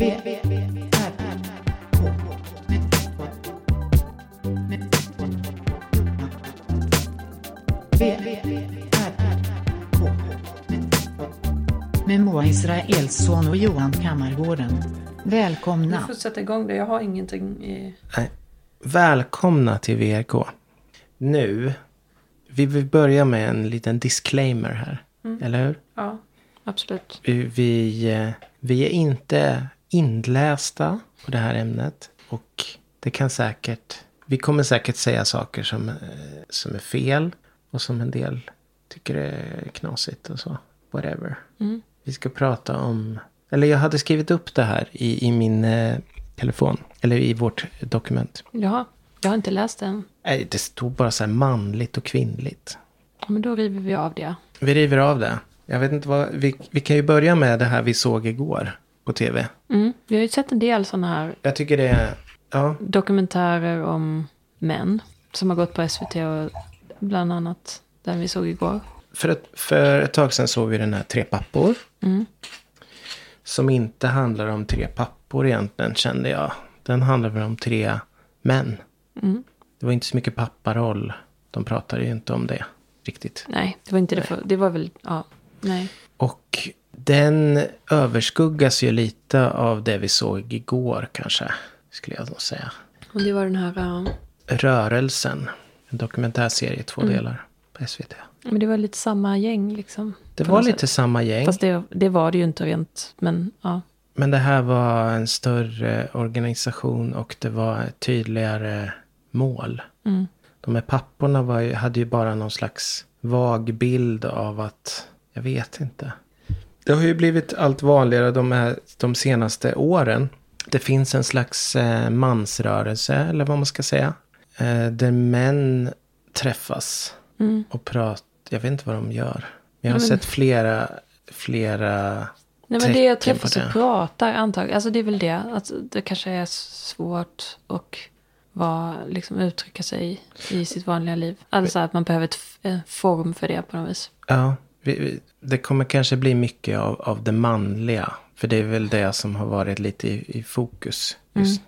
Med Moa Israelsson och Johan Kammargården. Du Välkomna. får sätta igång det. Jag har ingenting i... Nej. Välkomna till VRK. Nu, vi vill börja med en liten disclaimer här. Eller hur? Ja, absolut. Vi, vi, eh, vi är inte inlästa på det här ämnet. Och det kan säkert, vi kommer säkert säga saker som, eh, som är fel. Och som en del tycker är knasigt och så. Whatever. Mm. Vi ska prata om, eller jag hade skrivit upp det här i, i min eh, telefon. Eller i vårt dokument. Jaha, jag har inte läst den. Nej, det stod bara så här manligt och kvinnligt. Ja, Men då river vi av det. Vi river av det. Jag vet inte vad, vi, vi kan ju börja med det här vi såg igår på tv. Mm. Vi har ju sett en del sådana här Jag tycker det är, ja, dokumentärer om män. Som har gått på SVT och bland annat den vi såg igår. för ett, för ett tag sedan såg vi den här Tre pappor. Mm. Som inte handlar om tre pappor egentligen kände jag. Den handlar väl om tre män. Mm. Det var inte så mycket papparoll. De pratade ju inte om det riktigt. Nej, det var inte det för. Det var väl, ja, nej. Och den överskuggas ju lite av det vi såg igår kanske. Skulle jag nog säga. Och det var den här, ja, Rörelsen. En dokumentärserie i två delar på SVT. men det var lite samma gäng liksom. Det var lite sätt. samma gäng. Fast det, det var det ju inte rent, men ja. Men det här var en större organisation och det var ett tydligare mål. Mm. De här papporna var ju, hade ju bara någon slags vag bild av att, jag vet inte. Det har ju blivit allt vanligare de, här, de senaste åren. Det finns en slags eh, mansrörelse, eller vad man ska säga. Eh, där män träffas Mm. och pratar. Jag vet inte vad de gör. Men jag har Men- sett flera, flera Nej men det är att träffas och pratar antagligen. Alltså det är väl det. Att det kanske är svårt att vara, liksom, uttrycka sig i sitt vanliga liv. Alltså att man behöver en form för det på något vis. Ja, det kommer kanske bli mycket av, av det manliga. För det är väl det som har varit lite i, i fokus. Just.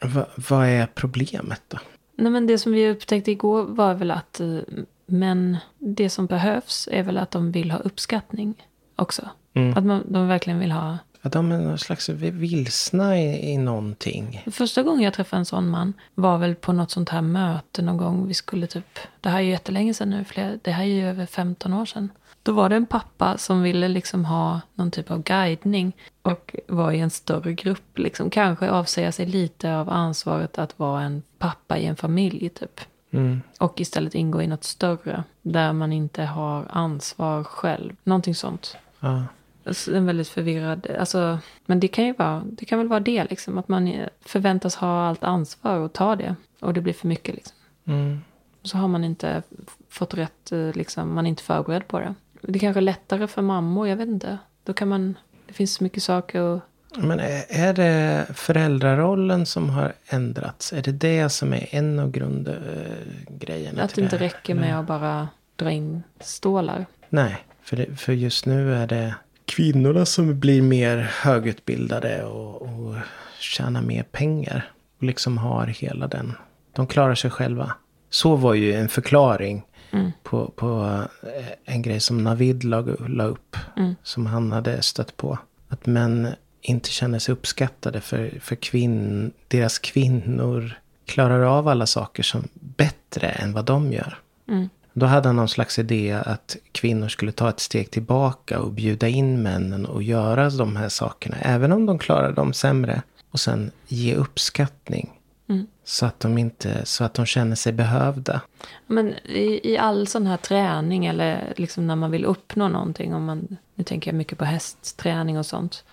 Va, vad är problemet då? Nej men det som vi upptäckte igår var väl att eh, men det som behövs är väl att de vill ha uppskattning också. Mm. Att man, de verkligen vill ha. Att de är någon slags vilsna i, i någonting. Första gången jag träffade en sån man var väl på något sånt här möte någon gång. Vi skulle typ, det här är ju jättelänge sedan nu, fler, det här är ju över 15 år sedan. Då var det en pappa som ville liksom ha någon typ av guidning och var i en större grupp. Liksom. Kanske avsäga sig lite av ansvaret att vara en pappa i en familj typ. Mm. Och istället ingå i något större. Där man inte har ansvar själv. Någonting sånt. Ja. Alltså, En väldigt förvirrad, alltså, men det kan ju vara, det kan väl vara det liksom. Att man eh, förväntas ha allt ansvar och ta det. Och det blir för mycket liksom. Mm. Så har man inte fått rätt, eh, liksom, man är inte förberedd på det. Det är kanske är lättare för mammor, jag vet inte. Då kan man, det finns så mycket saker och Men är, är det föräldrarollen som har ändrats? Är det det som är en av grundgrejerna? att det inte räcker med att bara dra in stålar. Nej, för, det, för just nu är det kvinnorna som blir mer högutbildade och, och tjänar mer pengar. Och liksom har hela den. De klarar sig själva. Så var ju en förklaring Mm. på, på eh, en grej som Navid la, la upp. Mm. Som han hade stött på. Att män inte känner sig uppskattade för, för kvinn, deras kvinnor klarar av alla saker som bättre än vad de gör. Mm. Då hade han någon slags idé att kvinnor skulle ta ett steg tillbaka och bjuda in männen och göra de här sakerna. Även om de klarar dem sämre. Och sen ge uppskattning. Mm. Så att de inte, så att de känner sig behövda. Men i, i all sån här träning eller liksom när man vill uppnå någonting. Om man, nu tänker jag mycket på hästträning och sånt.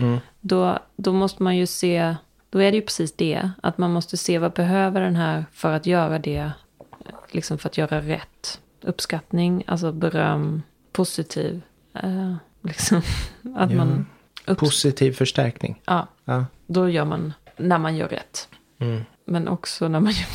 Då, då måste man ju se, då är det ju precis det. Att man måste se vad behöver den här för att göra det. Liksom för att göra rätt. Uppskattning, alltså beröm, positiv. Eh, liksom att Ja. man... Upps- Positiv förstärkning. ja, Ja. då gör man när man gör rätt. Mm. Men också när man gör...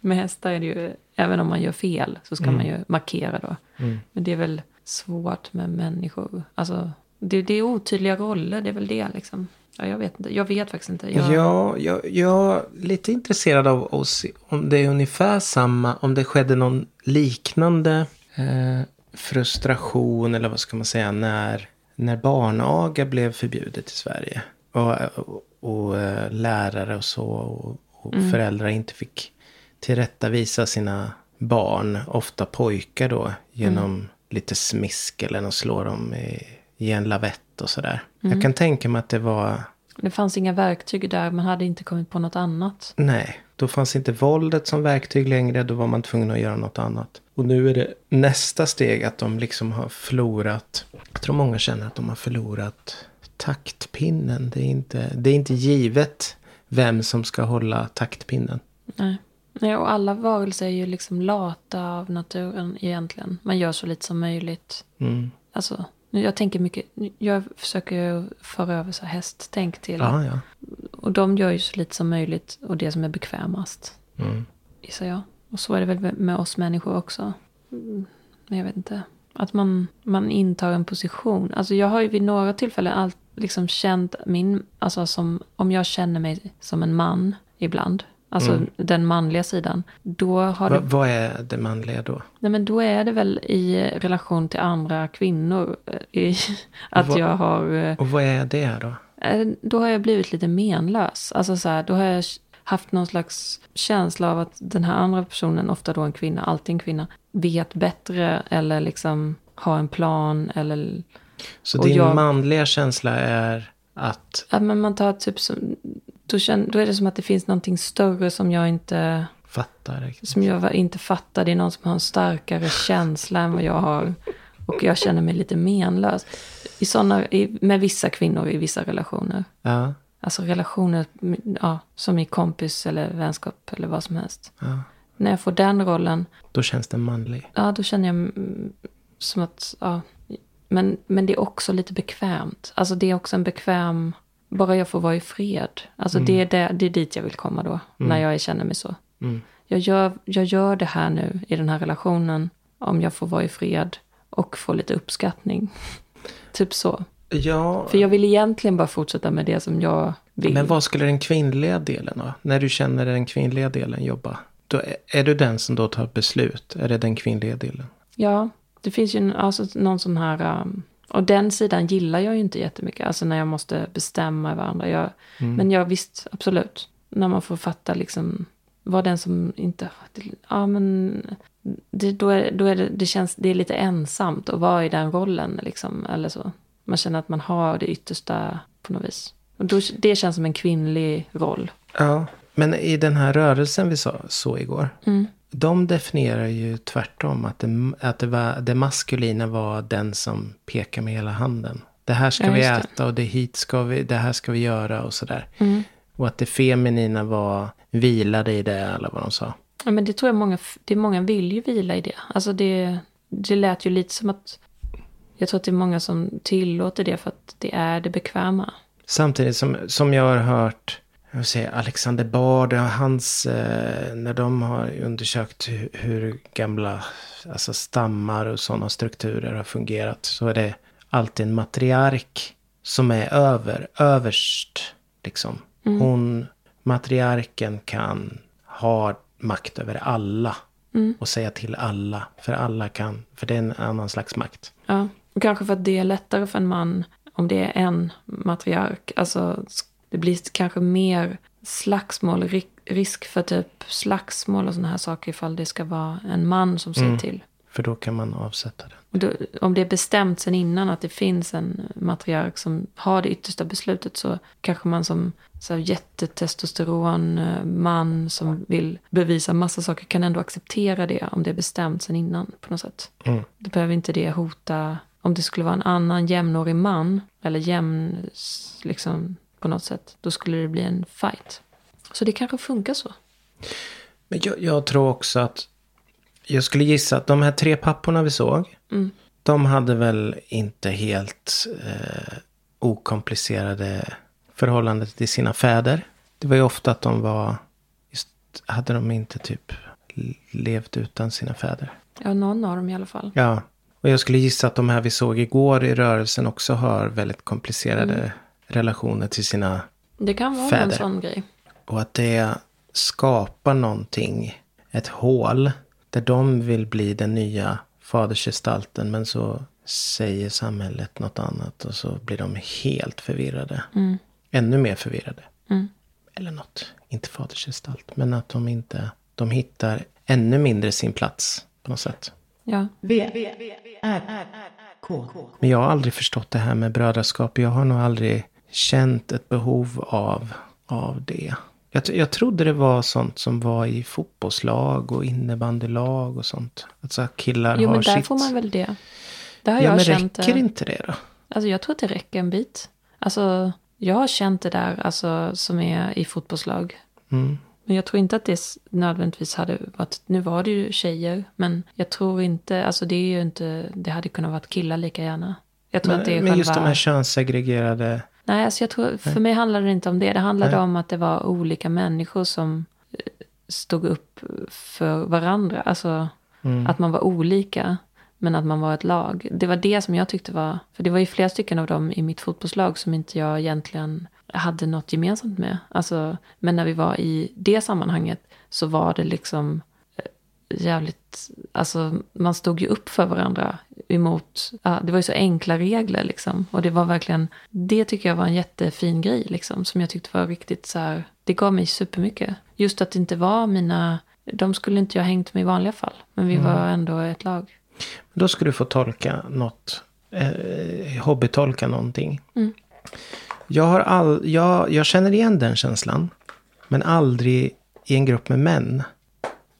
Med hästar är det ju... Även om man gör fel så ska man ju markera då. Mm. Men det är väl svårt med människor. Alltså, det, det är otydliga roller, det är väl det liksom. Ja, jag vet inte. Jag vet faktiskt inte. Jag, Ja, jag, jag är lite intresserad av se om det är ungefär samma, om det skedde någon liknande eh, frustration eller vad ska man säga när, när barnaga blev förbjudet i Sverige. Och, och, och eh, lärare och så och, och föräldrar inte fick tillrättavisa sina barn, ofta pojkar då, genom lite smisk eller att slå dem i, i en lavett och sådär. Jag kan tänka mig att det var Det fanns inga verktyg där. Man hade inte kommit på något annat. Nej, då fanns inte våldet som verktyg längre. Då var man tvungen att göra något annat. Och nu är det nästa steg att de liksom har förlorat. Jag tror många känner att de har förlorat taktpinnen. Det är inte, det är inte givet vem som ska hålla taktpinnen. Nej. Nej, och alla varelser är ju liksom lata av naturen egentligen. Man gör så lite som möjligt. Mm. Alltså, jag tänker mycket, jag försöker föra över så här hästtänk till. Ja, ja. Och de gör ju så lite som möjligt och det som är bekvämast. Mm. Gissar jag. Och så är det väl med oss människor också. Mm, Men jag vet inte. Att man, man intar en position. Alltså jag har ju vid några tillfällen allt liksom känt min, alltså som, om jag känner mig som en man ibland. Alltså den manliga sidan. Då har Va, det, vad är det manliga då? nej men då är det väl i relation till andra kvinnor. eh, I, att Vad- jag har, eh, Och vad är det då? Eh, Då har jag blivit lite menlös. Alltså så här, då har jag haft någon slags känsla av att den här andra personen, ofta då en kvinna, alltid en kvinna, vet bättre eller liksom har en plan eller... Så din jag- manliga känsla är att... Ja, men man tar typ som... Då, känner, då är det som att det finns någonting större som jag inte... Fatta riktigt. Som jag inte fattar. Det är någon som har en starkare känsla än vad jag har. Och jag känner mig lite menlös. I såna, i, med vissa kvinnor i vissa relationer. Ja, Alltså relationer, ja, som i kompis eller vänskap eller vad som helst. ja. När jag får den rollen, Då känns den manlig. ja då känner jag som att, ja. Men, men det är också lite bekvämt. Alltså det är också en bekväm, bara jag får vara i fred. Alltså det, är det, det är dit jag vill komma då, när jag känner mig så. Mm. Jag, gör, jag gör det här nu i den här relationen, om jag får vara i fred och få lite uppskattning. typ så. Ja, För jag vill egentligen bara fortsätta med det som jag vill. men vad skulle den kvinnliga delen då? När du känner den kvinnliga delen jobba? Då är, är du den som då tar beslut? Är det den kvinnliga delen? Ja, det finns ju en- alltså, någon sån här... Um, och den sidan gillar jag ju inte jättemycket. Alltså när jag måste bestämma över andra. Jag, Men jag visst, absolut. När man får fatta liksom... Vad den som inte... Ja, men... Det, då är, då är det, det känns... Det är lite ensamt att vara i den rollen liksom. Eller så. Man känner att man har det yttersta på något vis. Och då, det känns som en kvinnlig roll. Ja, men i den här rörelsen vi sa, så igår. Mm. De definierar ju tvärtom att, det, att det, var, det maskulina var den som pekar med hela handen. Det här ska Ja, vi just det. äta och det hit ska vi, det här ska vi göra och sådär. Mm. Och att det feminina var vilade i det eller vad de sa. Ja, men det tror jag många, det är många vill ju vila i det. Alltså det, det lät ju lite som att, jag tror att det är många som tillåter det för att det är det bekväma. Samtidigt som, som jag har hört jag säga, Alexander Bard och hans, eh, när de har undersökt hur, hur gamla alltså stammar och sådana strukturer har fungerat. Så är det alltid en matriark som är över, överst. Liksom. Hon, matriarken kan ha makt över alla. Och säga till alla. För alla kan, för det är en annan slags makt. Ja, och kanske för att det är lättare för en man om det är en matriark. Alltså det blir kanske mer slagsmål, ri- risk för typ slagsmål och sådana här saker ifall det ska vara en man som säger till. För då kan man avsätta den. Då, om det är bestämt sen innan att det finns en matriark som har det yttersta beslutet så kanske man som så här, jättetestosteron eh, man som vill bevisa massa saker kan ändå acceptera det om det är bestämt sen innan på något sätt. Mm. Då behöver inte det hota, om det skulle vara en annan jämnårig man eller jämn liksom på något sätt, då skulle det bli en fight. Så det kanske funkar så. Men jag, jag tror också att jag skulle gissa att de här tre papporna vi såg. Mm. De hade väl inte helt eh, okomplicerade förhållanden till sina fäder. Det var ju ofta att de var, just, hade de inte typ levt utan sina fäder. Ja, någon av dem i alla fall. Ja, och jag skulle gissa att de här vi såg igår i rörelsen också har väldigt komplicerade relationer till sina Det kan vara Fäder. en sån grej. Och att det skapar någonting, ett hål, där de vill bli den nya fadersgestalten. Men så säger samhället något annat och så blir de helt förvirrade. Ännu mer förvirrade. Mm. Eller något, inte fadersgestalt. Men att de inte, de hittar ännu mindre sin plats på något sätt. Ja. V, R, K. Men jag har aldrig förstått det här med brödraskap. Jag har nog aldrig känt ett behov av, av det. Jag, jag trodde det var sånt som var i fotbollslag och innebandylag och sånt. Att så killar Jo, har men där sitt... får man väl det. Det har ja, jag men känt. räcker inte det då? Alltså jag tror att det räcker en bit. Alltså jag har känt det där alltså, som är i fotbollslag. Mm. Men jag tror inte att det nödvändigtvis hade varit, nu var det ju tjejer, men jag tror inte, alltså det är ju inte, det hade kunnat vara killar lika gärna. Jag tror att det är Men, men just själva, de här könssegregerade... nej alltså jag tror, för mig handlade det inte om det, det handlade Nej. om att det var olika människor som eh, stod upp för varandra, alltså Mm. att man var olika. Men att man var ett lag. Det var det som jag tyckte var... För det var ju flera stycken av dem i mitt fotbollslag som inte jag egentligen hade något gemensamt med. Alltså, men när vi var i det sammanhanget så var det liksom jävligt... Alltså man stod ju upp för varandra emot... Ja, det var ju så enkla regler liksom. Och det var verkligen... Det tycker jag var en jättefin grej liksom. Som jag tyckte var riktigt så här... Det gav mig supermycket. Just att det inte var mina... De skulle inte jag hängt med i vanliga fall. Men vi var ändå ett lag. Då ska du få tolka något. Eh, hobbytolka någonting. Mm. Jag, har all, jag, jag känner igen den känslan. Men aldrig i en grupp med män.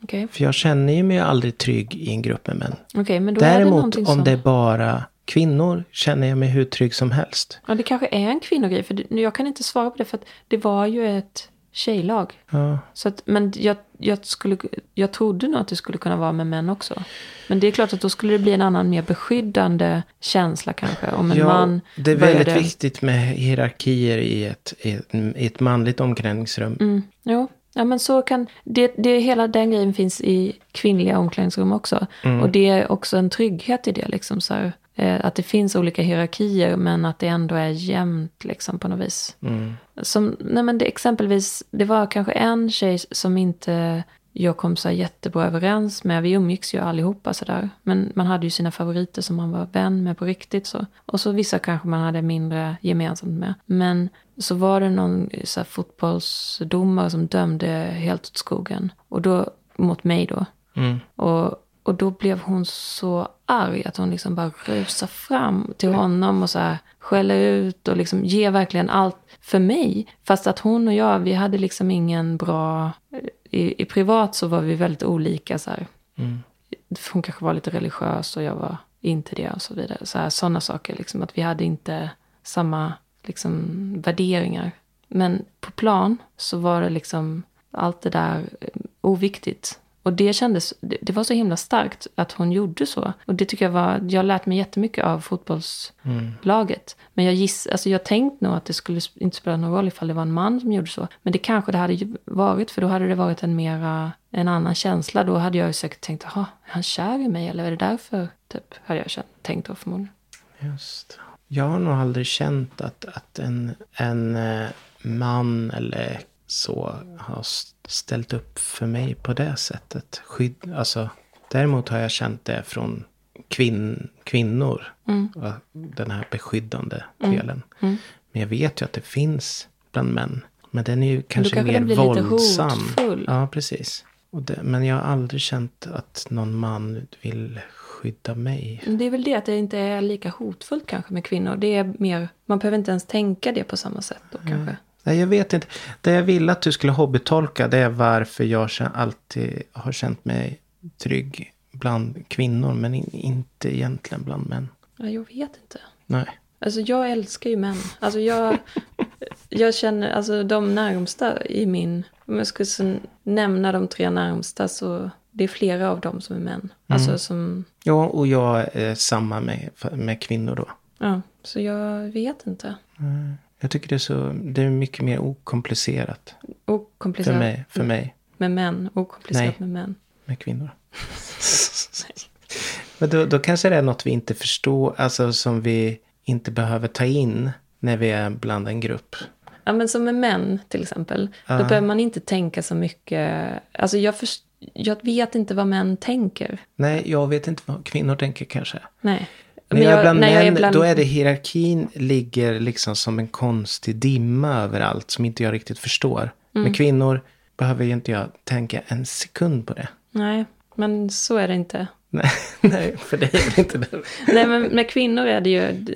Okej, För jag känner ju mig aldrig trygg i en grupp med män. Okej, men det Däremot någonting om det är bara kvinnor känner jag mig hur trygg som helst. Ja, det kanske är en kvinnogrej. För det, jag kan inte svara på det. För att det var ju ett tjejlag. Ja. Så att, men jag, jag, skulle, jag trodde nog att det skulle kunna vara med män också. Men det är klart att då skulle det bli en annan mer beskyddande känsla kanske. Om en ja, man det är väldigt började- viktigt med hierarkier i ett, i ett, i ett manligt omklädningsrum. Mm, jo, ja men så kan... Det, det, hela den grejen finns i kvinnliga omklädningsrum också. Och det är också en trygghet i det liksom så här, eh, Att det finns olika hierarkier men att det ändå är jämnt liksom på något vis. Mm. Som, nej men det, exempelvis, det var kanske en tjej som inte jag kom så jättebra överens med. Vi umgicks ju allihopa sådär. Men man hade ju sina favoriter som man var vän med på riktigt. Så. Och så vissa kanske man hade mindre gemensamt med. Men så var det någon så fotbollsdomare som dömde helt åt skogen. Och då, mot mig då. Mm. Och, och då blev hon så arg att hon liksom bara rusar fram till honom och så här skäller ut och liksom ger verkligen allt för mig. Fast att hon och jag, vi hade liksom ingen bra... I, i privat så var vi väldigt olika så här. Mm. Hon kanske var lite religiös och jag var inte det och så vidare. Så sådana saker liksom. Att vi hade inte samma liksom värderingar. Men på plan så var det liksom allt det där eh, oviktigt. Och det kändes, det, var så himla starkt att hon gjorde så. Och det tycker jag var, jag har lärt mig jättemycket av fotbollslaget. Men jag giss, alltså jag tänkte nog att det skulle inte spela någon roll ifall det var en man som gjorde så. Men det kanske det hade varit, för då hade det varit en mera, en annan känsla. Då hade jag ju säkert tänkt, jaha, är han kär i mig eller är det därför? Typ, hade jag känt, tänkt då förmodligen. Just. Jag har nog aldrig känt att, att en, en eh, man eller så har ställt upp för mig på det sättet. Skydd, alltså, däremot har jag känt det från kvinn, kvinnor. och Den här beskyddande delen. Mm. Men jag vet ju att det finns bland män. Men den är ju kanske, kanske mer våldsam. hotfull. Ja, precis. Det, men jag har aldrig känt att någon man vill skydda mig. Det är väl det att det inte är lika hotfullt kanske med kvinnor. Det är mer, man behöver inte ens tänka det på samma sätt då kanske. Nej, jag vet inte. Det jag vill att du skulle hobbytolka det är varför jag alltid har känt mig trygg bland kvinnor. Men in, inte egentligen bland män. Ja, jag vet inte. Nej. Alltså jag älskar ju män. Alltså jag, jag känner, alltså de närmsta i min, om jag skulle nämna de tre närmsta så det är flera av dem som är män. Alltså som, Ja, och jag är samma med, med kvinnor då. ja, så jag vet inte. Jag tycker det är, så, det är mycket mer okomplicerat Okomplicerat för mig, för mig med män, okomplicerat Nej. med män. med kvinnor. Men då, då kanske det är något vi inte förstår, alltså som vi inte behöver ta in. när vi är bland en grupp. Ja, men som med män till exempel. Då behöver man inte tänka så mycket. Alltså jag, först- jag vet inte vad män tänker. Nej, jag vet inte vad kvinnor tänker kanske. Nej. När jag, är bland när jag män, bland- då är det hierarkin ligger liksom som en konstig dimma över allt som inte jag riktigt förstår. Mm. Med kvinnor behöver ju inte jag tänka en sekund på det. Nej, men så är det inte. Nej, nej för det är inte det. Nej, men med kvinnor är det ju...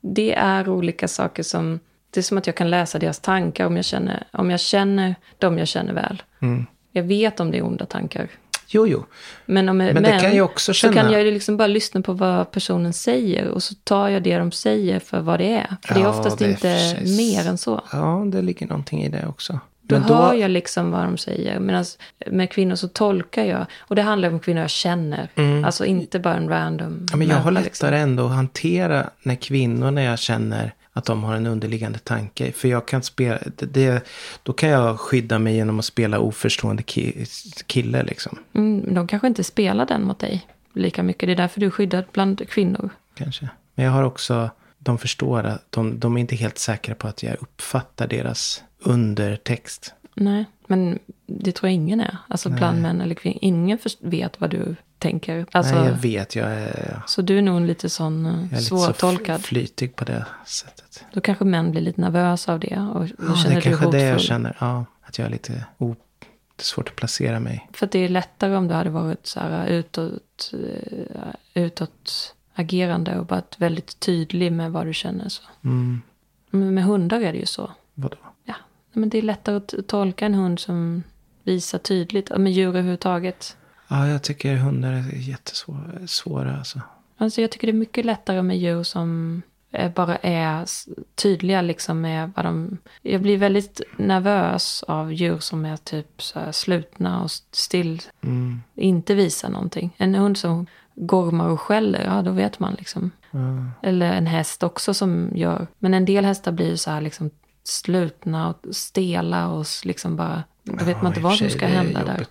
Det är olika saker som... Det är som att jag kan läsa deras tankar om jag känner, om jag känner dem jag känner väl. Mm. Jag vet om det är onda tankar. Jo, jo. Men om Men det kan jag också så känna. kan jag ju liksom bara lyssna på vad personen säger. Och så tar jag det de säger för vad det är. För det är Ja, oftast det är inte sig- mer än så. Ja, det ligger någonting i det också. Då, Men då, hör jag liksom vad de säger. Medan med kvinnor så tolkar jag. Och det handlar om kvinnor jag känner. Alltså inte bara en random Mm. ja, men jag har lättare liksom. ändå att hantera när kvinnor, när jag känner att de har en underliggande tanke. För jag kan spela, det, det, då kan jag skydda mig genom att spela oförstående ki, kille liksom. Mm, de kanske inte spelar den mot dig lika mycket. Det är därför du är skyddad bland kvinnor. Kanske. Men jag har också, de förstår att de, de är inte helt säkra på att jag uppfattar deras undertext. Nej, men det tror jag ingen är. Alltså bland män eller kvinnor. Ingen vet vad du tänker. Alltså, Nej, jag vet, jag är, Så du är nog lite sån eh, jag är lite så svårtolkad. flytig på det sättet. Då kanske män blir lite nervösa av det. Och Ja, det känner är du kanske det jag hotfull. känner. Ja, att jag är lite o, det är svårt att placera mig. För det är lättare om du hade varit så här utåt, eh, utåt agerande och varit väldigt tydlig med vad du känner. Så. Mm, Men med hundar är det ju så. vadå? Ja, men det är lättare att tolka en hund som visar tydligt. Med djur överhuvudtaget. Ja, jag tycker hundar är jättesvåra. Svåra, alltså. Alltså jag tycker det är mycket lättare med djur som bara är tydliga liksom med vad de... Jag blir väldigt nervös av djur som är typ slutna och still. Mm, Inte visar någonting. En hund som gormar och skäller, ja då vet man liksom. ja. Eller en häst också som gör... Men en del hästar blir så här liksom slutna och stela och liksom bara... Då vet man Ja, inte i och vad som ska hända där.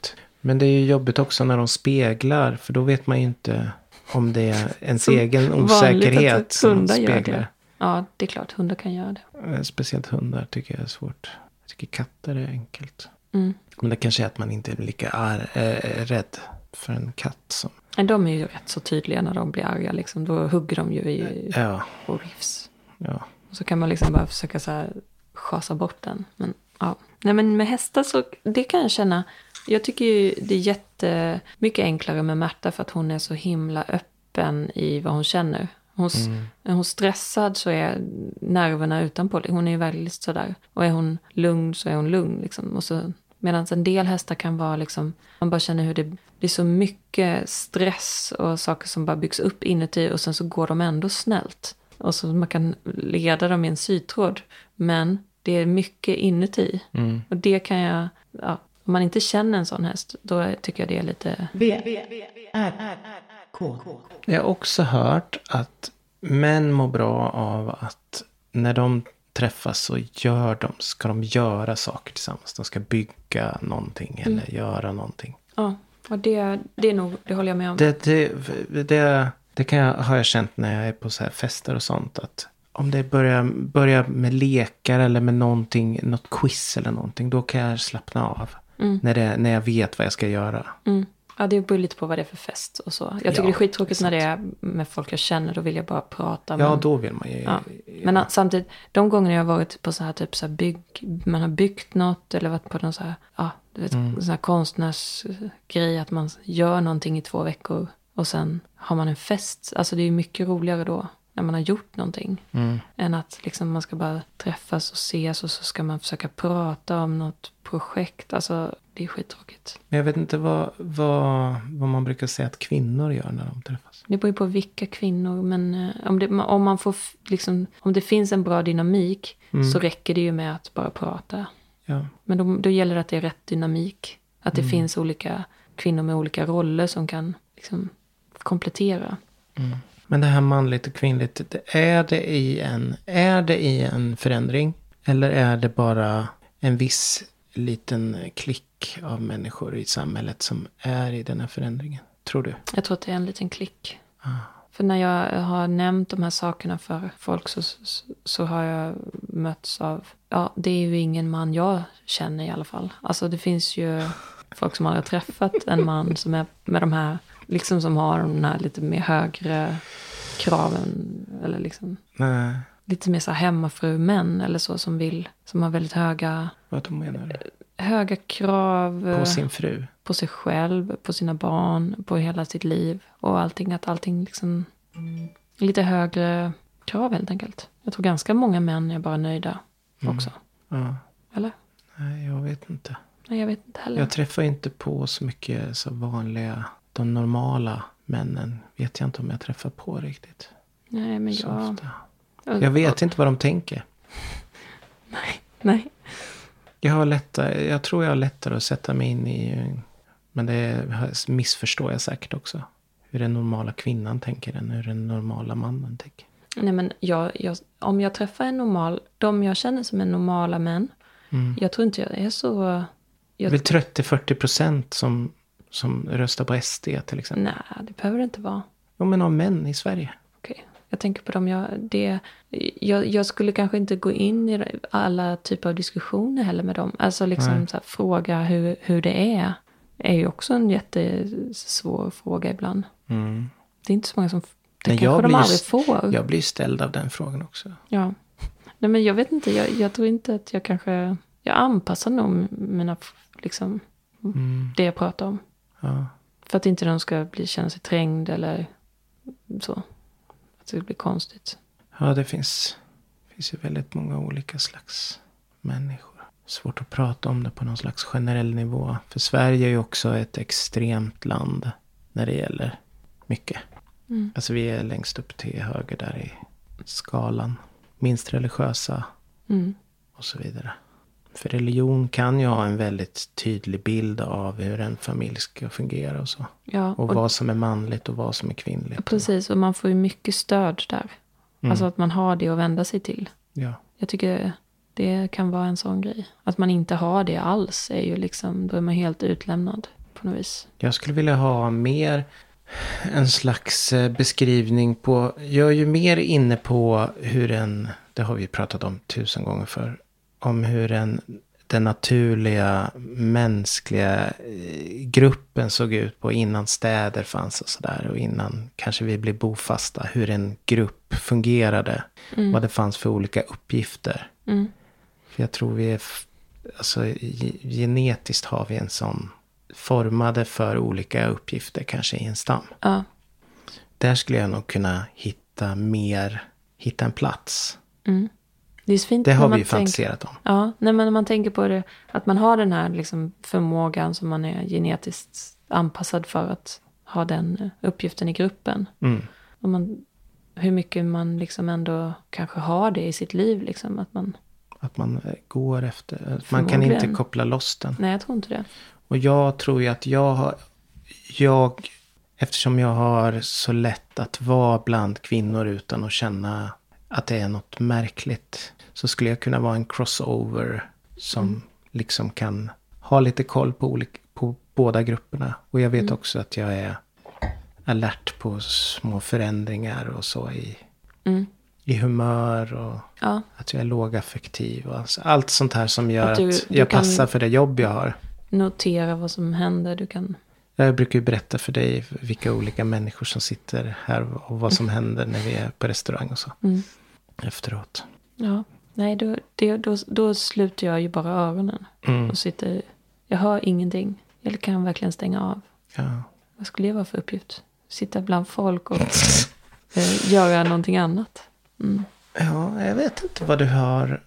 Men det är ju jobbigt också när de speglar. För då vet man ju inte om det är ens egen osäkerhet att som hundar gör speglar. det. Ja, det är klart. Hundar kan göra det. Eh, Speciellt hundar tycker jag är svårt. Jag tycker katter är enkelt. Mm. Men det kanske är att man inte är lika ar- äh, rädd för en katt som... Men de är ju rätt så tydliga när de blir arga. Liksom. Då hugger de ju i Ja, och rivs. ja. Och så kan man liksom bara försöka så här schasa bort den. Men, ja. Nej, men med hästar så det kan jag känna. Jag tycker ju det är jättemycket enklare med Märta för att hon är så himla öppen i vad hon känner. Hon, Mm. Är hon stressad så är nerverna utanpå. Hon är ju väldigt sådär. Och är hon lugn så är hon lugn. Liksom. Och så, medan en del hästar kan vara liksom, man bara känner hur det, är så mycket stress och saker som bara byggs upp inuti och sen så går de ändå snällt. Och så man kan leda dem i en sytråd. Men det är mycket inuti. Mm. Och det kan jag, ja, om man inte känner en sån häst, då tycker jag det är lite, V, R, K. Jag har också hört att män mår bra av att när de träffas så gör de, ska de göra saker tillsammans. De ska bygga någonting Mm. eller göra någonting. ja, och det, det är nog, det håller jag med om. Det, det, det, det kan jag, har jag känt när jag är på så här fester och sånt. Att om det börjar, börjar med lekar eller med någonting, något quiz eller någonting. Då kan jag slappna av. Mm. När, det, när jag vet vad jag ska göra. Mm. Ja, det beror lite på vad det är för fest och så. Jag tycker Ja, det är skittråkigt när det är med folk jag känner. Då vill jag bara prata. Ja, men, då vill man ju. ja. men att samtidigt, de gånger jag har varit på så här typ så här bygg, man har byggt något eller varit på någon så här, ja, du vet, Mm. sån här konstnärsgrej att man gör någonting i två veckor och sen har man en fest. Alltså det är mycket roligare då när man har gjort någonting. Mm. Än att liksom man ska bara träffas och ses och så ska man försöka prata om något projekt. Alltså det är skittråkigt. Men jag vet inte vad, vad, vad man brukar säga att kvinnor gör när de träffas. Det beror ju på vilka kvinnor, men eh, om det, om man får liksom, om det finns en bra dynamik så räcker det ju med att bara prata. Ja. Men då, då gäller det att det är rätt dynamik. Att det finns olika kvinnor med olika roller som kan liksom komplettera. Men det här manligt och kvinnligt, det- är det, i en, är det i en förändring? Eller är det bara en viss liten klick av människor i samhället som är i den här förändringen? Tror du? Jag tror att det är en liten klick. För när jag har nämnt de här sakerna för folk så, så, så har jag mötts av, ja det är ju ingen man jag känner i alla fall. Alltså det finns ju folk som aldrig har träffat en man som är med de här, liksom som har de här lite mer högre kraven. Eller liksom Nej, lite mer så här hemmafru-män eller så som vill, som har väldigt höga, vad menar du? höga krav. På sin fru? på sig själv, på sina barn, på hela sitt liv. Och allting, att allting liksom... Lite högre krav helt enkelt. Jag tror ganska många män är bara nöjda också. Ja. Eller? Nej, jag vet inte. Nej, jag vet inte heller. Jag träffar inte på så mycket så vanliga, de normala männen. Vet jag inte om jag träffar på riktigt. Nej, men Så jag... ofta. Jag vet inte vad de tänker. Nej. Jag, har lättare, jag tror jag har lättare att sätta mig in i... Men det missförstår jag säkert också. Hur den normala kvinnan tänker än hur den normala mannen tänker. Nej, men jag, jag, om jag träffar en normal... De jag känner som är normala män. Mm. Jag tror inte jag är så... Det Jag, är väl 30-40 procent som, som röstar på SD till exempel. nej, det behöver det inte vara. Jo, men av män i Sverige. Okej. Jag tänker på dem jag... Det, jag, jag skulle kanske inte gå in i alla typer av diskussioner heller med dem. Alltså liksom här, fråga hur, hur det är. är ju också en jättesvår fråga ibland. Mm. Det är inte så många som... Det Men kanske jag de blir aldrig får. Jag blir ställd av den frågan också. Ja. Nej men jag vet inte. Jag, jag tror inte att jag kanske... Jag anpassar nog mina... Liksom, Mm. det jag pratar om. Ja. För att inte de ska bli, känna sig trängd eller så. Att det blir konstigt. Ja, det finns, finns ju väldigt många olika slags människor. Svårt att prata om det på någon slags generell nivå. För Sverige är ju också ett extremt land när det gäller mycket. Mm. Alltså vi är längst upp till höger där i skalan. Minst religiösa Mm. och så vidare. För religion kan ju ha en väldigt tydlig bild av hur en familj ska fungera och så. Ja, Och, vad som är manligt och vad som är kvinnligt. Precis, och man får ju mycket stöd där. Mm. Alltså att man har det att vända sig till. Ja. Jag tycker det kan vara en sån grej. Att man inte har det alls är ju liksom, då är man helt utlämnad på något vis. Jag skulle vilja ha mer en slags eh, beskrivning på, jag är ju mer inne på hur en, det har vi pratat om tusen gånger för, om hur en, den naturliga mänskliga eh, gruppen såg ut på innan städer fanns och sådär och innan kanske vi blev bofasta, hur en grupp fungerade, vad det fanns för olika uppgifter. Mm. För jag tror vi är, alltså ge- genetiskt har vi en sån formade för olika uppgifter kanske i en stam. Ja, Där skulle jag nog kunna hitta mer, hitta en plats. Det är fint Det när har man vi ju tänker- fantiserat om. Ja, nej, men när man tänker på det, att man har den här liksom förmågan som man är genetiskt anpassad för att ha den eh, uppgiften i gruppen. Mm. Och man, hur mycket man liksom ändå kanske har det i sitt liv. Liksom, att man, Att man eh, går efter, man kan inte koppla loss den. nej, jag tror inte det. Och jag tror ju att jag har, jag, eftersom jag har så lätt att vara bland kvinnor utan att känna att det är något märkligt. Så skulle jag kunna vara en crossover som liksom kan ha lite koll på, olika, på båda grupperna. Och jag vet också att jag är alert på små förändringar och så i, Mm. i humör och Ja, att jag är lågaffektiv. Och alltså, allt sånt här som gör Att att, du- du jag passar för det jobb jag har. notera vad som händer. Du kan... Jag brukar ju berätta för dig vilka olika människor som sitter här och vad som händer när vi är på restaurang och så. Mm. Efteråt. Ja, nej, då, det, då, då sluter jag ju bara öronen. Mm. Och sitter, jag hör ingenting. Jag kan verkligen stänga av. Ja. Vad skulle det vara för uppgift? Sitta bland folk och eh, göra någonting annat. Mm. ja, jag vet inte vad du har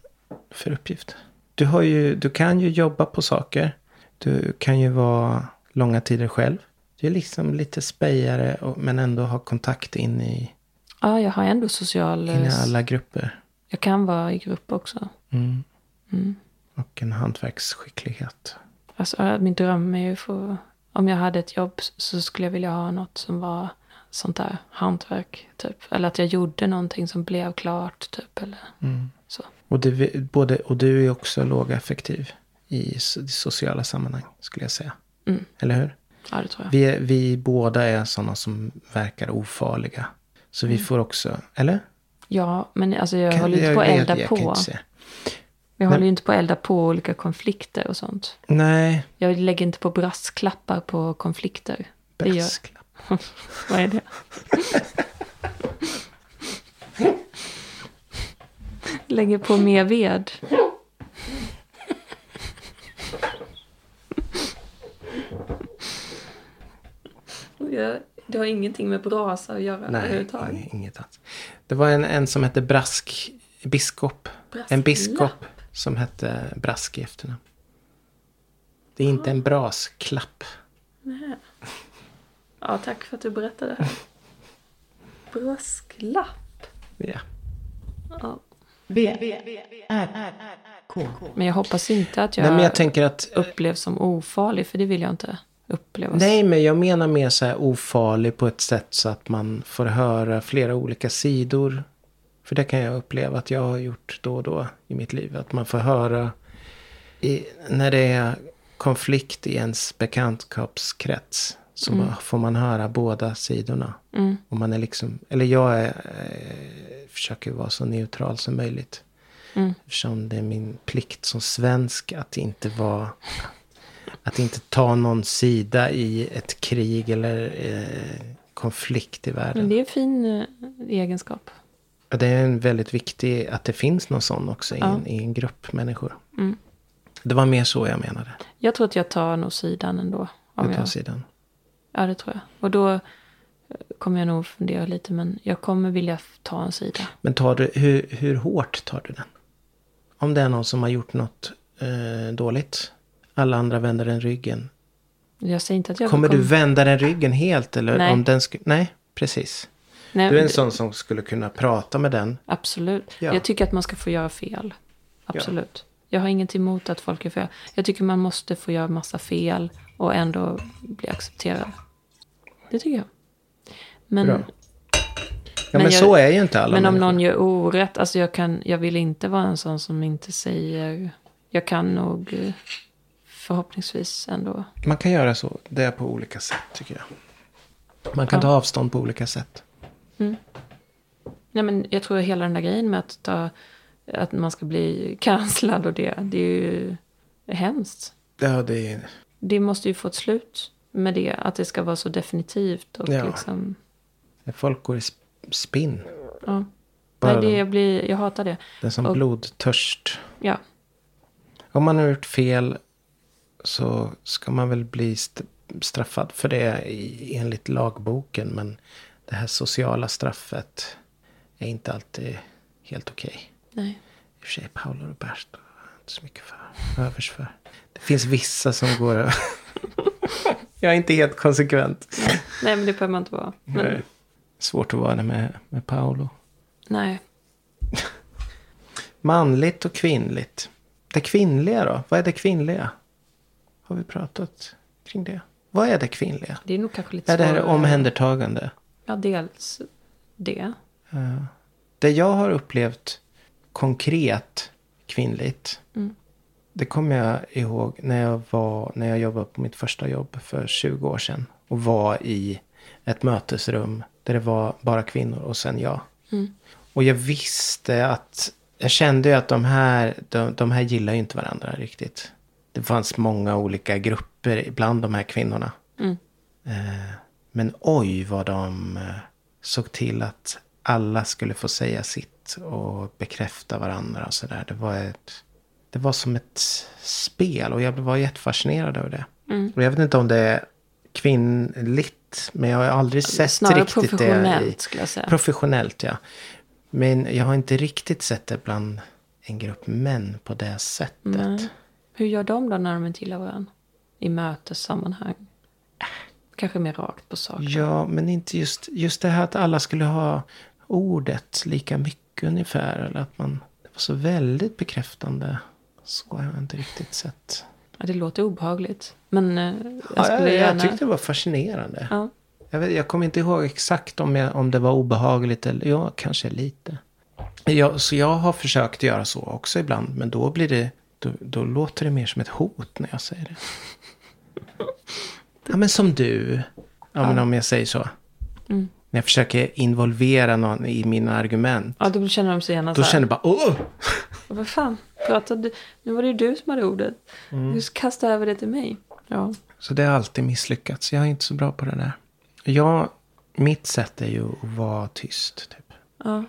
för uppgift. Du, har ju, du kan ju jobba på saker. Du kan ju vara långa tider själv. Du är liksom lite spejare och, men ändå ha kontakt in i, Ja, jag har ändå social... in i alla grupper. Jag kan vara i grupp också. Mm. Mm. Och en hantverksskicklighet. Alltså, äh, min dröm är ju för... Om jag hade ett jobb så skulle jag vilja ha något som var sånt där hantverk, typ. Eller att jag gjorde någonting som blev klart, typ. Eller Mm. så. Och du, både, och du är också lågaffektiv i so- sociala sammanhang, skulle jag säga. Mm. Eller hur? Ja, det tror jag. Vi, vi båda är sådana som verkar ofarliga. Så vi får också, eller? Ja, men alltså jag Kan- håller inte jag på att elda jag på. inte se. Jag håller ju inte på att elda på olika konflikter och sånt. Nej, Jag lägger inte på brasklappar på konflikter. Det gör, brasklapp. vad är det? lägger på mer ved. Jag, det har ingenting med brasa att göra Nej, överhuvudtaget. ing- inget alls. Det var en, en som hette Brask, biskop. Brasklapp? En biskop som hette Brask i efternamn. Det är inte en brasklapp. Ja, tack för att du berättade. Brasklapp. Ja. Ja. V, R, K. Men jag hoppas inte att jag, Nej, men jag tänker att... upplevs som ofarlig, för det vill jag inte upplevas. Nej, men jag menar mer så här ofarlig på ett sätt så att man får höra flera olika sidor. För det kan jag uppleva att jag har gjort då och då i mitt liv. Att man får höra i, när det är konflikt i ens bekantskapskrets. Så Mm. får man höra båda sidorna. Mm. Och man är liksom, eller jag är, eh, försöker vara så neutral som möjligt. Mm. Eftersom det är min plikt som svensk att inte vara att inte ta någon sida i ett krig eller eh, konflikt i Men världen. det är en fin eh, egenskap. Och det är en väldigt viktig att det finns någon sån också i, Ja. en, i en grupp människor. Mm. Det var mer så jag menade. Jag tror att jag tar nog sidan ändå. Om På jag, sidan. ja, det tror jag. Och då eh, kommer jag nog fundera lite, men jag kommer vilja ta en sida. Men tar du, hur, hur hårt tar du den? Om det är någon som har gjort något eh, dåligt. Alla andra vänder den ryggen. Jag säger inte att jag Kommer du vända den ryggen helt? Eller Nej. om den sku- Nej, precis. Nej, Du är en sån som skulle kunna prata med den. Absolut. Ja. Jag tycker att man ska få göra fel. Absolut. Jag har inget emot att folk är fel. Jag tycker man måste få göra massa fel och ändå bli accepterad. Det tycker jag. Men, Bra. Ja, men, Men jag- så är ju inte alla men om människor. någon gör orätt, alltså jag, kan, jag vill inte vara en sån som inte säger... Jag kan nog eh, förhoppningsvis ändå. Man kan göra så. Det är på olika sätt tycker jag. Man kan Ja. ta avstånd på olika sätt. Nej, men jag tror hela den där grejen med att, ta, att man ska bli cancellad och det, det är ju hemskt. Ja, det är... Det måste ju få ett slut med det, att det ska vara så definitivt och Ja. liksom... Folk går i sp- spinn. Ja. Nej, det, blir, jag hatar det. Det är som Och- blodtörst. Ja, Om man har gjort fel så ska man väl bli st- straffad för det i, enligt lagboken. Men det här sociala straffet är inte alltid helt okej. nej. I och för sig Paolo Roberto inte så mycket för, övers för. Det finns vissa som går... jag är inte helt konsekvent. Nej, men det behöver man inte vara. Men, Nej. Svårt att vara det med, med Paolo. nej. Manligt och kvinnligt. Det kvinnliga då? Vad är det kvinnliga? Har vi pratat kring det? Vad är det kvinnliga? Det är nog kanske lite Är det här svårare. omhändertagande? Ja, dels det. Uh, det jag har upplevt konkret kvinnligt. Mm. Det kommer jag ihåg när jag, var, när jag jobbade på mitt första jobb för 20 år sedan. Och var i ett mötesrum där det var bara kvinnor och sen jag. Mm. Och jag visste att, jag kände ju att de här, de, de här gillar ju inte varandra riktigt. Det fanns många olika grupper bland de här kvinnorna. Mm. Eh, men oj vad de eh, såg till att alla skulle få säga sitt och bekräfta varandra och sådär. Det var ett, det var som ett spel och jag var jättefascinerad över det. Mm. Och jag vet inte om det är kvinnligt, men jag har aldrig sett Snarare riktigt det. i- professionellt skulle jag säga. Professionellt, ja. Men jag har inte riktigt sett det bland en grupp män på det sättet. Nej. Hur gör de då när de inte gillar varandra? I mötessammanhang? Kanske mer rakt på sak. Ja, men inte just, just det här att alla skulle ha ordet lika mycket ungefär. Eller att man, det var så väldigt bekräftande. Så har jag inte riktigt sett. Ja, det låter obehagligt. Men eh, jag Ja, skulle jag, gärna... jag tyckte det var fascinerande. Ja. Jag, vet, jag kommer inte ihåg exakt om, jag, om det var obehagligt eller ja, kanske lite. Jag, så jag har försökt göra så också ibland. Men då blir det, då, då låter det mer som ett hot när jag säger det. Ja men som du. Ja, men om jag säger så. Mm. När jag försöker involvera någon i mina argument. Ja, då känner de sig gärna Då så här. känner jag bara åh! Vad fan, pratade? Nu var det ju du som hade ordet. Mm. Du kastade över det till mig. Ja. Så det har alltid misslyckats. Jag är inte så bra på det där. Jag, mitt sätt är ju att vara tyst. Typ. ja.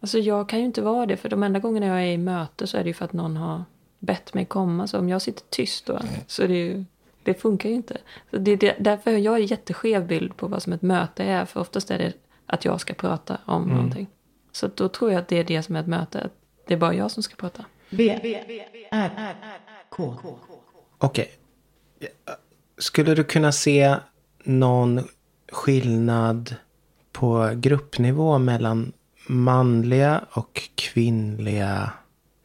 Alltså jag kan ju inte vara det. För de enda gångerna jag är i möte så är det ju för att någon har bett mig komma. Så om jag sitter tyst då så det ju... Det funkar ju inte. Så det, det, därför har jag en jätteskev bild på vad som ett möte är. För oftast är det att jag ska prata om Mm. någonting. Så då tror jag att det är det som är ett möte. Att det är bara jag som ska prata. V, R, K. Okej. Skulle du kunna se någon skillnad på gruppnivå mellan manliga och kvinnliga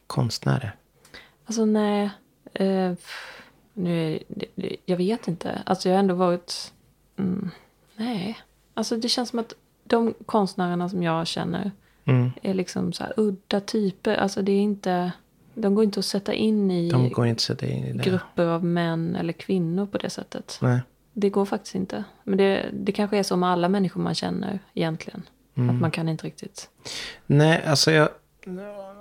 konstnärer? Alltså nej. Eh, nu det, jag vet inte. Alltså jag har ändå varit... Mm, nej. Alltså det känns som att de konstnärerna som jag känner Mm. är liksom så här udda typer. Alltså det är inte... De går inte att sätta in i sätta in i grupper av män eller kvinnor på det sättet. Nej. Det går faktiskt inte. Men det, det kanske är så med alla människor man känner egentligen. Mm. Att man kan inte riktigt. Nej, alltså jag,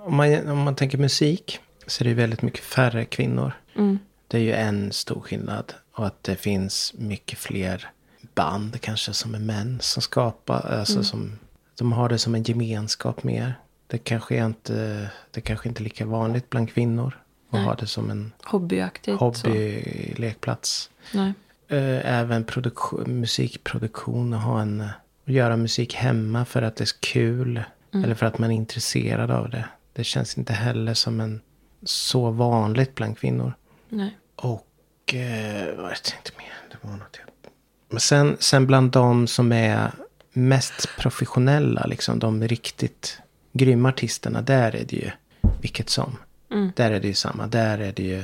om, man, om man tänker musik så är det väldigt mycket färre kvinnor. Mm. Det är ju en stor skillnad. Och att det finns mycket fler band kanske som är män som skapar. Alltså som, de har det som en gemenskap mer. Det kanske är inte, det kanske inte är lika vanligt bland kvinnor. Och Nej. ha det som en Hobbyaktigt. Hobbylekplats. Eh, Även produktion, musikproduktion och ha en, göra musik hemma för att det är kul. Eller för att man är intresserad av det. Det känns inte heller som en så vanligt bland kvinnor. Nej. Och eh, vad jag tänkte mer. Det var något jag... Men sen, sen bland de som är mest professionella, liksom de riktigt grymma artisterna, där är det ju vilket som. Mm. Där är det ju samma. Där är det ju...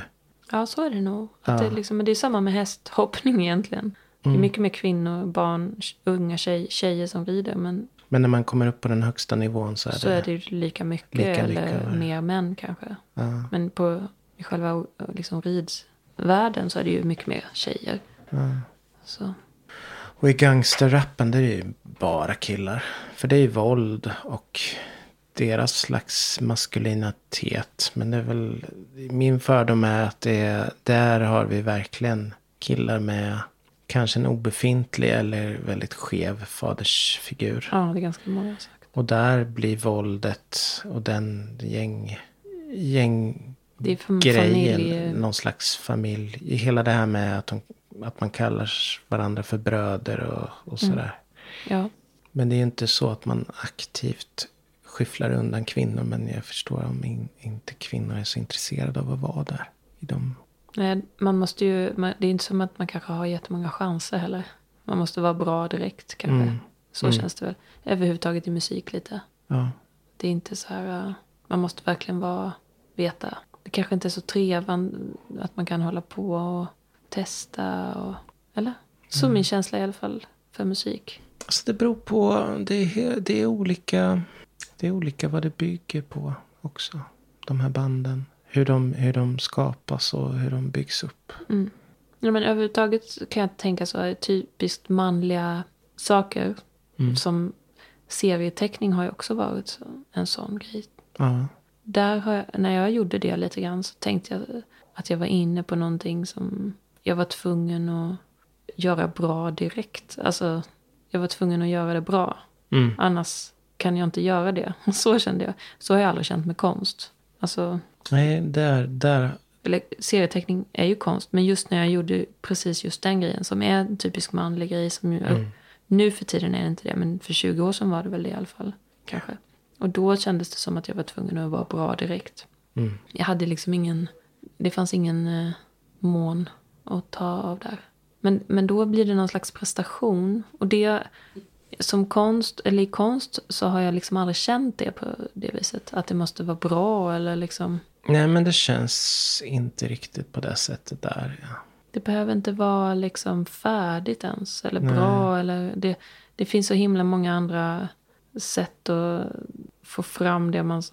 Ja, så är det nog. Att Ja. det, är liksom, men det är samma med hästhoppning egentligen. Det Mm. är mycket mer kvinnor, barn, unga tjej, tjejer som rider. Men Men när man kommer upp på den högsta nivån så är så det... är det lika mycket, Lika eller mycket, mer män kanske. Ja, Men på i själva liksom, ridsvärlden så är det ju mycket mer tjejer. ja. Så. Och i gangsterrappen där är det ju bara killar. För det är ju våld och deras slags maskulinitet. Men det är väl, min fördom är att det är, där har vi verkligen killar med kanske en obefintlig eller väldigt skev fadersfigur. Ja, det är ganska många sagt. Och där blir våldet och den gäng, gäng Det är fam- grejen, familj... någon slags familj. I hela det här med att, de, att man kallar varandra för bröder och, och sådär. Ja, Men det är ju inte så att man aktivt skyfflar undan kvinnor. Men jag förstår om in, inte kvinnor är så intresserade av att vara där. I de, Nej, man måste ju, man, det är inte som att man kanske har jättemånga chanser heller. Man måste vara bra direkt kanske. Mm. Så Mm. känns det väl. Överhuvudtaget i musik lite. ja. Det är inte så här, uh, man måste verkligen vara, veta. Det kanske inte är så trevande att man kan hålla på och testa och, eller? Så Mm. min känsla i alla fall för musik. Alltså det beror på. Det är, det är olika. Det är olika vad det bygger på också. De här banden. Hur de, hur de skapas och hur de byggs upp. Mm. Ja, men överhuvudtaget kan jag tänka så typiskt manliga saker. Mm. Som serieteckning har ju också varit en sån grej. Ja. Där har jag, när jag gjorde det lite grann så tänkte jag att jag var inne på någonting som jag var tvungen att göra bra direkt. Alltså, jag var tvungen att göra det bra. Mm. Annars kan jag inte göra det. Så kände jag. Så har jag aldrig känt med konst. Alltså, Nej, där, där. eller serieteckning är ju konst. Men just när jag gjorde precis just den grejen som är en typisk manlig grej. Som ju, Mm. Nu för tiden är det inte det. Men för 20 år sedan var det väl det i alla fall. Kanske. Och då kändes det som att jag var tvungen att vara bra direkt. Mm. Jag hade liksom ingen, det fanns ingen eh, mån att ta av där. Men, men då blir det någon slags prestation. Och det, som konst, eller i konst så har jag liksom aldrig känt det på det viset. Att det måste vara bra eller liksom. Nej, men det känns inte riktigt på det sättet där. Ja. Det behöver inte vara liksom färdigt ens. Eller bra. Eller det, det finns så himla många andra sätt att få fram det man...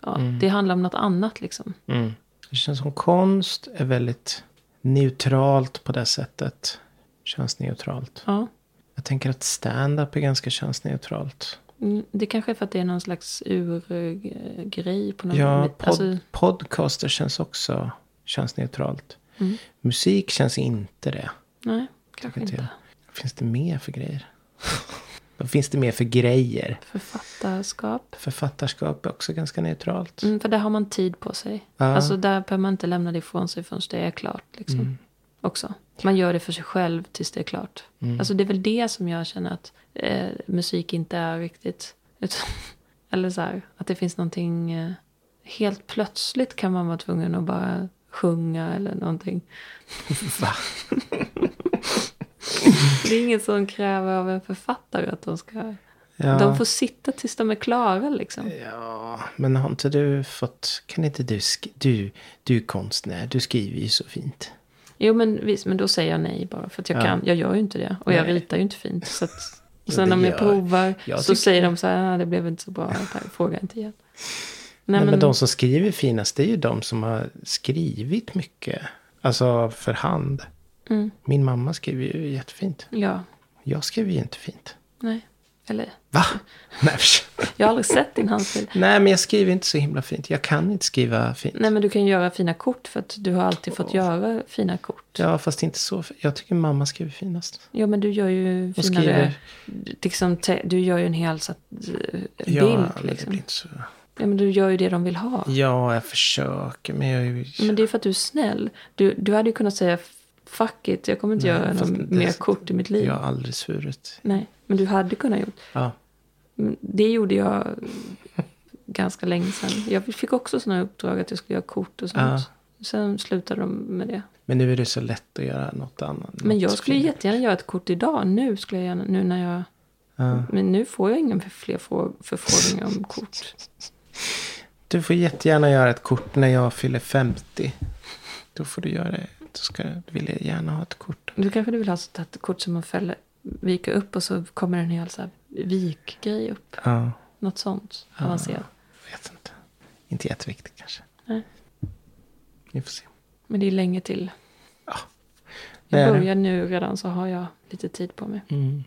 Ja, Det handlar om något annat liksom. Mm. Det känns som konst är väldigt neutralt på det sättet. Känns neutralt. Ja. Jag tänker att stand-up är ganska könsneutralt. Mm, Det kanske är för att det är någon slags urgrej på något Ja, pod- Alltså, podcaster känns också könsneutralt. Mm. Musik känns inte det. nej, kanske inte. Vad finns det mer för grejer? Vad finns det mer för grejer? Författarskap. Författarskap är också ganska neutralt. Mm, för där har man tid på sig. Ja. Alltså där behöver man inte lämna det ifrån sig förrän det är klart. Liksom. Också. Man gör det för sig själv tills det är klart. Mm. Alltså det är väl det som jag känner att eh, musik inte är riktigt. Utan, eller så här, att det finns någonting. Eh, helt plötsligt kan man vara tvungen att bara sjunga eller någonting. Va? Det är inget som kräver av en författare att de ska. Ja. De får sitta tills de är klara liksom. Ja, men har inte du fått... Kan inte du... Du, du är konstnär, du skriver ju så fint. Jo men visst, men då säger jag nej bara. För att jag Ja. kan, jag gör ju inte det. Och jag Nej. ritar ju inte fint. Så att, och sen om jag gör- provar jag så säger de så här, "Ah, det blev inte så bra. Tack, Fråga inte igen. Nej, Nej, men de som skriver finast, det är ju de som har skrivit mycket. Alltså för hand. Mm, Min mamma skriver ju jättefint. ja, Jag skriver ju inte fint. nej. Eller, Va? Nej, jag har aldrig sett din handstil. Nej, men jag skriver inte så himla fint. Jag kan inte skriva fint. Nej men du kan göra fina kort för att du har alltid fått göra fina kort. Ja, fast inte så. Jag tycker mamma skriver finast. Ja men du gör ju Hon finare. skriver... Liksom, du gör ju en hel så eh, bild Ja, men det liksom. blir inte så... Ja men du gör ju det de vill ha. Ja, jag försöker, men jag är ju... Men det är för att du är snäll. Du, du hade ju kunnat säga fuck it, jag kommer inte Nej, göra det- mer kort i mitt liv. Jag har aldrig svurit. Nej, men du hade kunnat gjort. Ja. Det gjorde jag ganska länge sedan. Jag fick också sådana uppdrag att jag skulle göra kort och sånt. Sen slutade de med det. Men nu är det så lätt att göra något annat. Men jag något skulle fint. jättegärna göra ett kort idag. Nu skulle jag gärna, nu när jag... Ja. Men nu får jag inga fler frå- förfrågningar om kort. Du får jättegärna göra ett kort när jag fyller 50. Då får du göra det. Då ska, vill jag gärna ha ett kort. Du kanske du vill ha här kort som man fäller, viker upp och så kommer en hel så här vikgrej upp. Ja, Något sånt avancerat. vet inte. Inte jätteviktigt kanske. Nej. Vi får se. Men det är länge till. är Jag börjar nu redan så har jag lite tid på mig. Mm.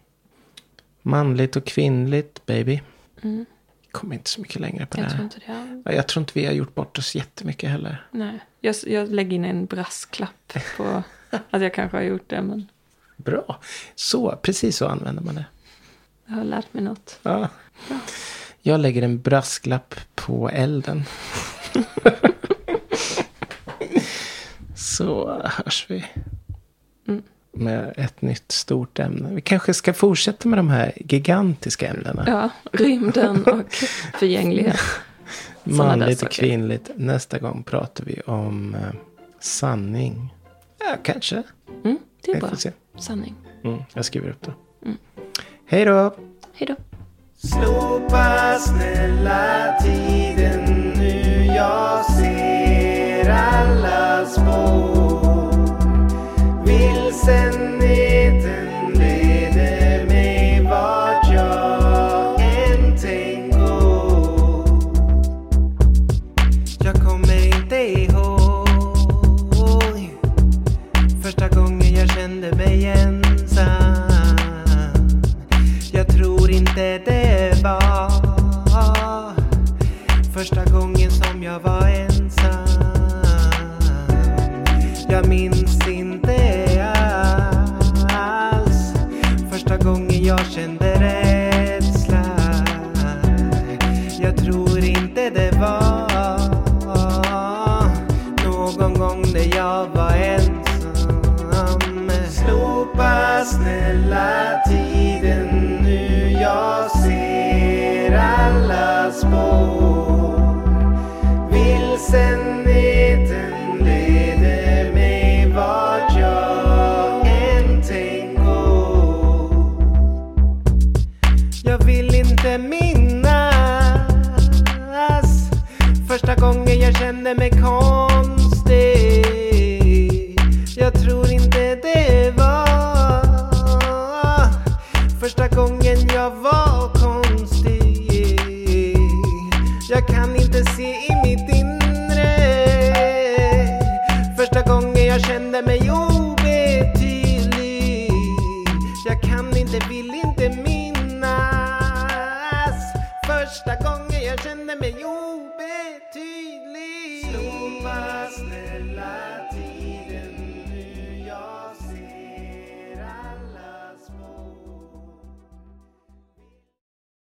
Manligt och kvinnligt, baby. Mm. Kommer inte så mycket längre på det Jag tror här. inte det. Ja, Jag tror inte vi har gjort bort oss jättemycket heller. Nej. Jag, jag lägger in en brasklapp på att jag kanske har gjort det. Men Bra. Så, precis så använder man det. jag har lärt mig något. Ja. Jag lägger en brasklapp på elden. Så hörs vi. Mm. Med ett nytt stort ämne. Vi kanske ska fortsätta med de här gigantiska ämnena. Ja, rymden och förgänglighet. Manligt och kvinnligt. Nästa gång pratar vi om eh, sanning. Ja, kanske. Mm, det är Vi bra. Sanning. Mm, jag skriver upp det. Mm. Hej då! Hej då. Slopa snälla tiden nu jag ser alla spår sen leder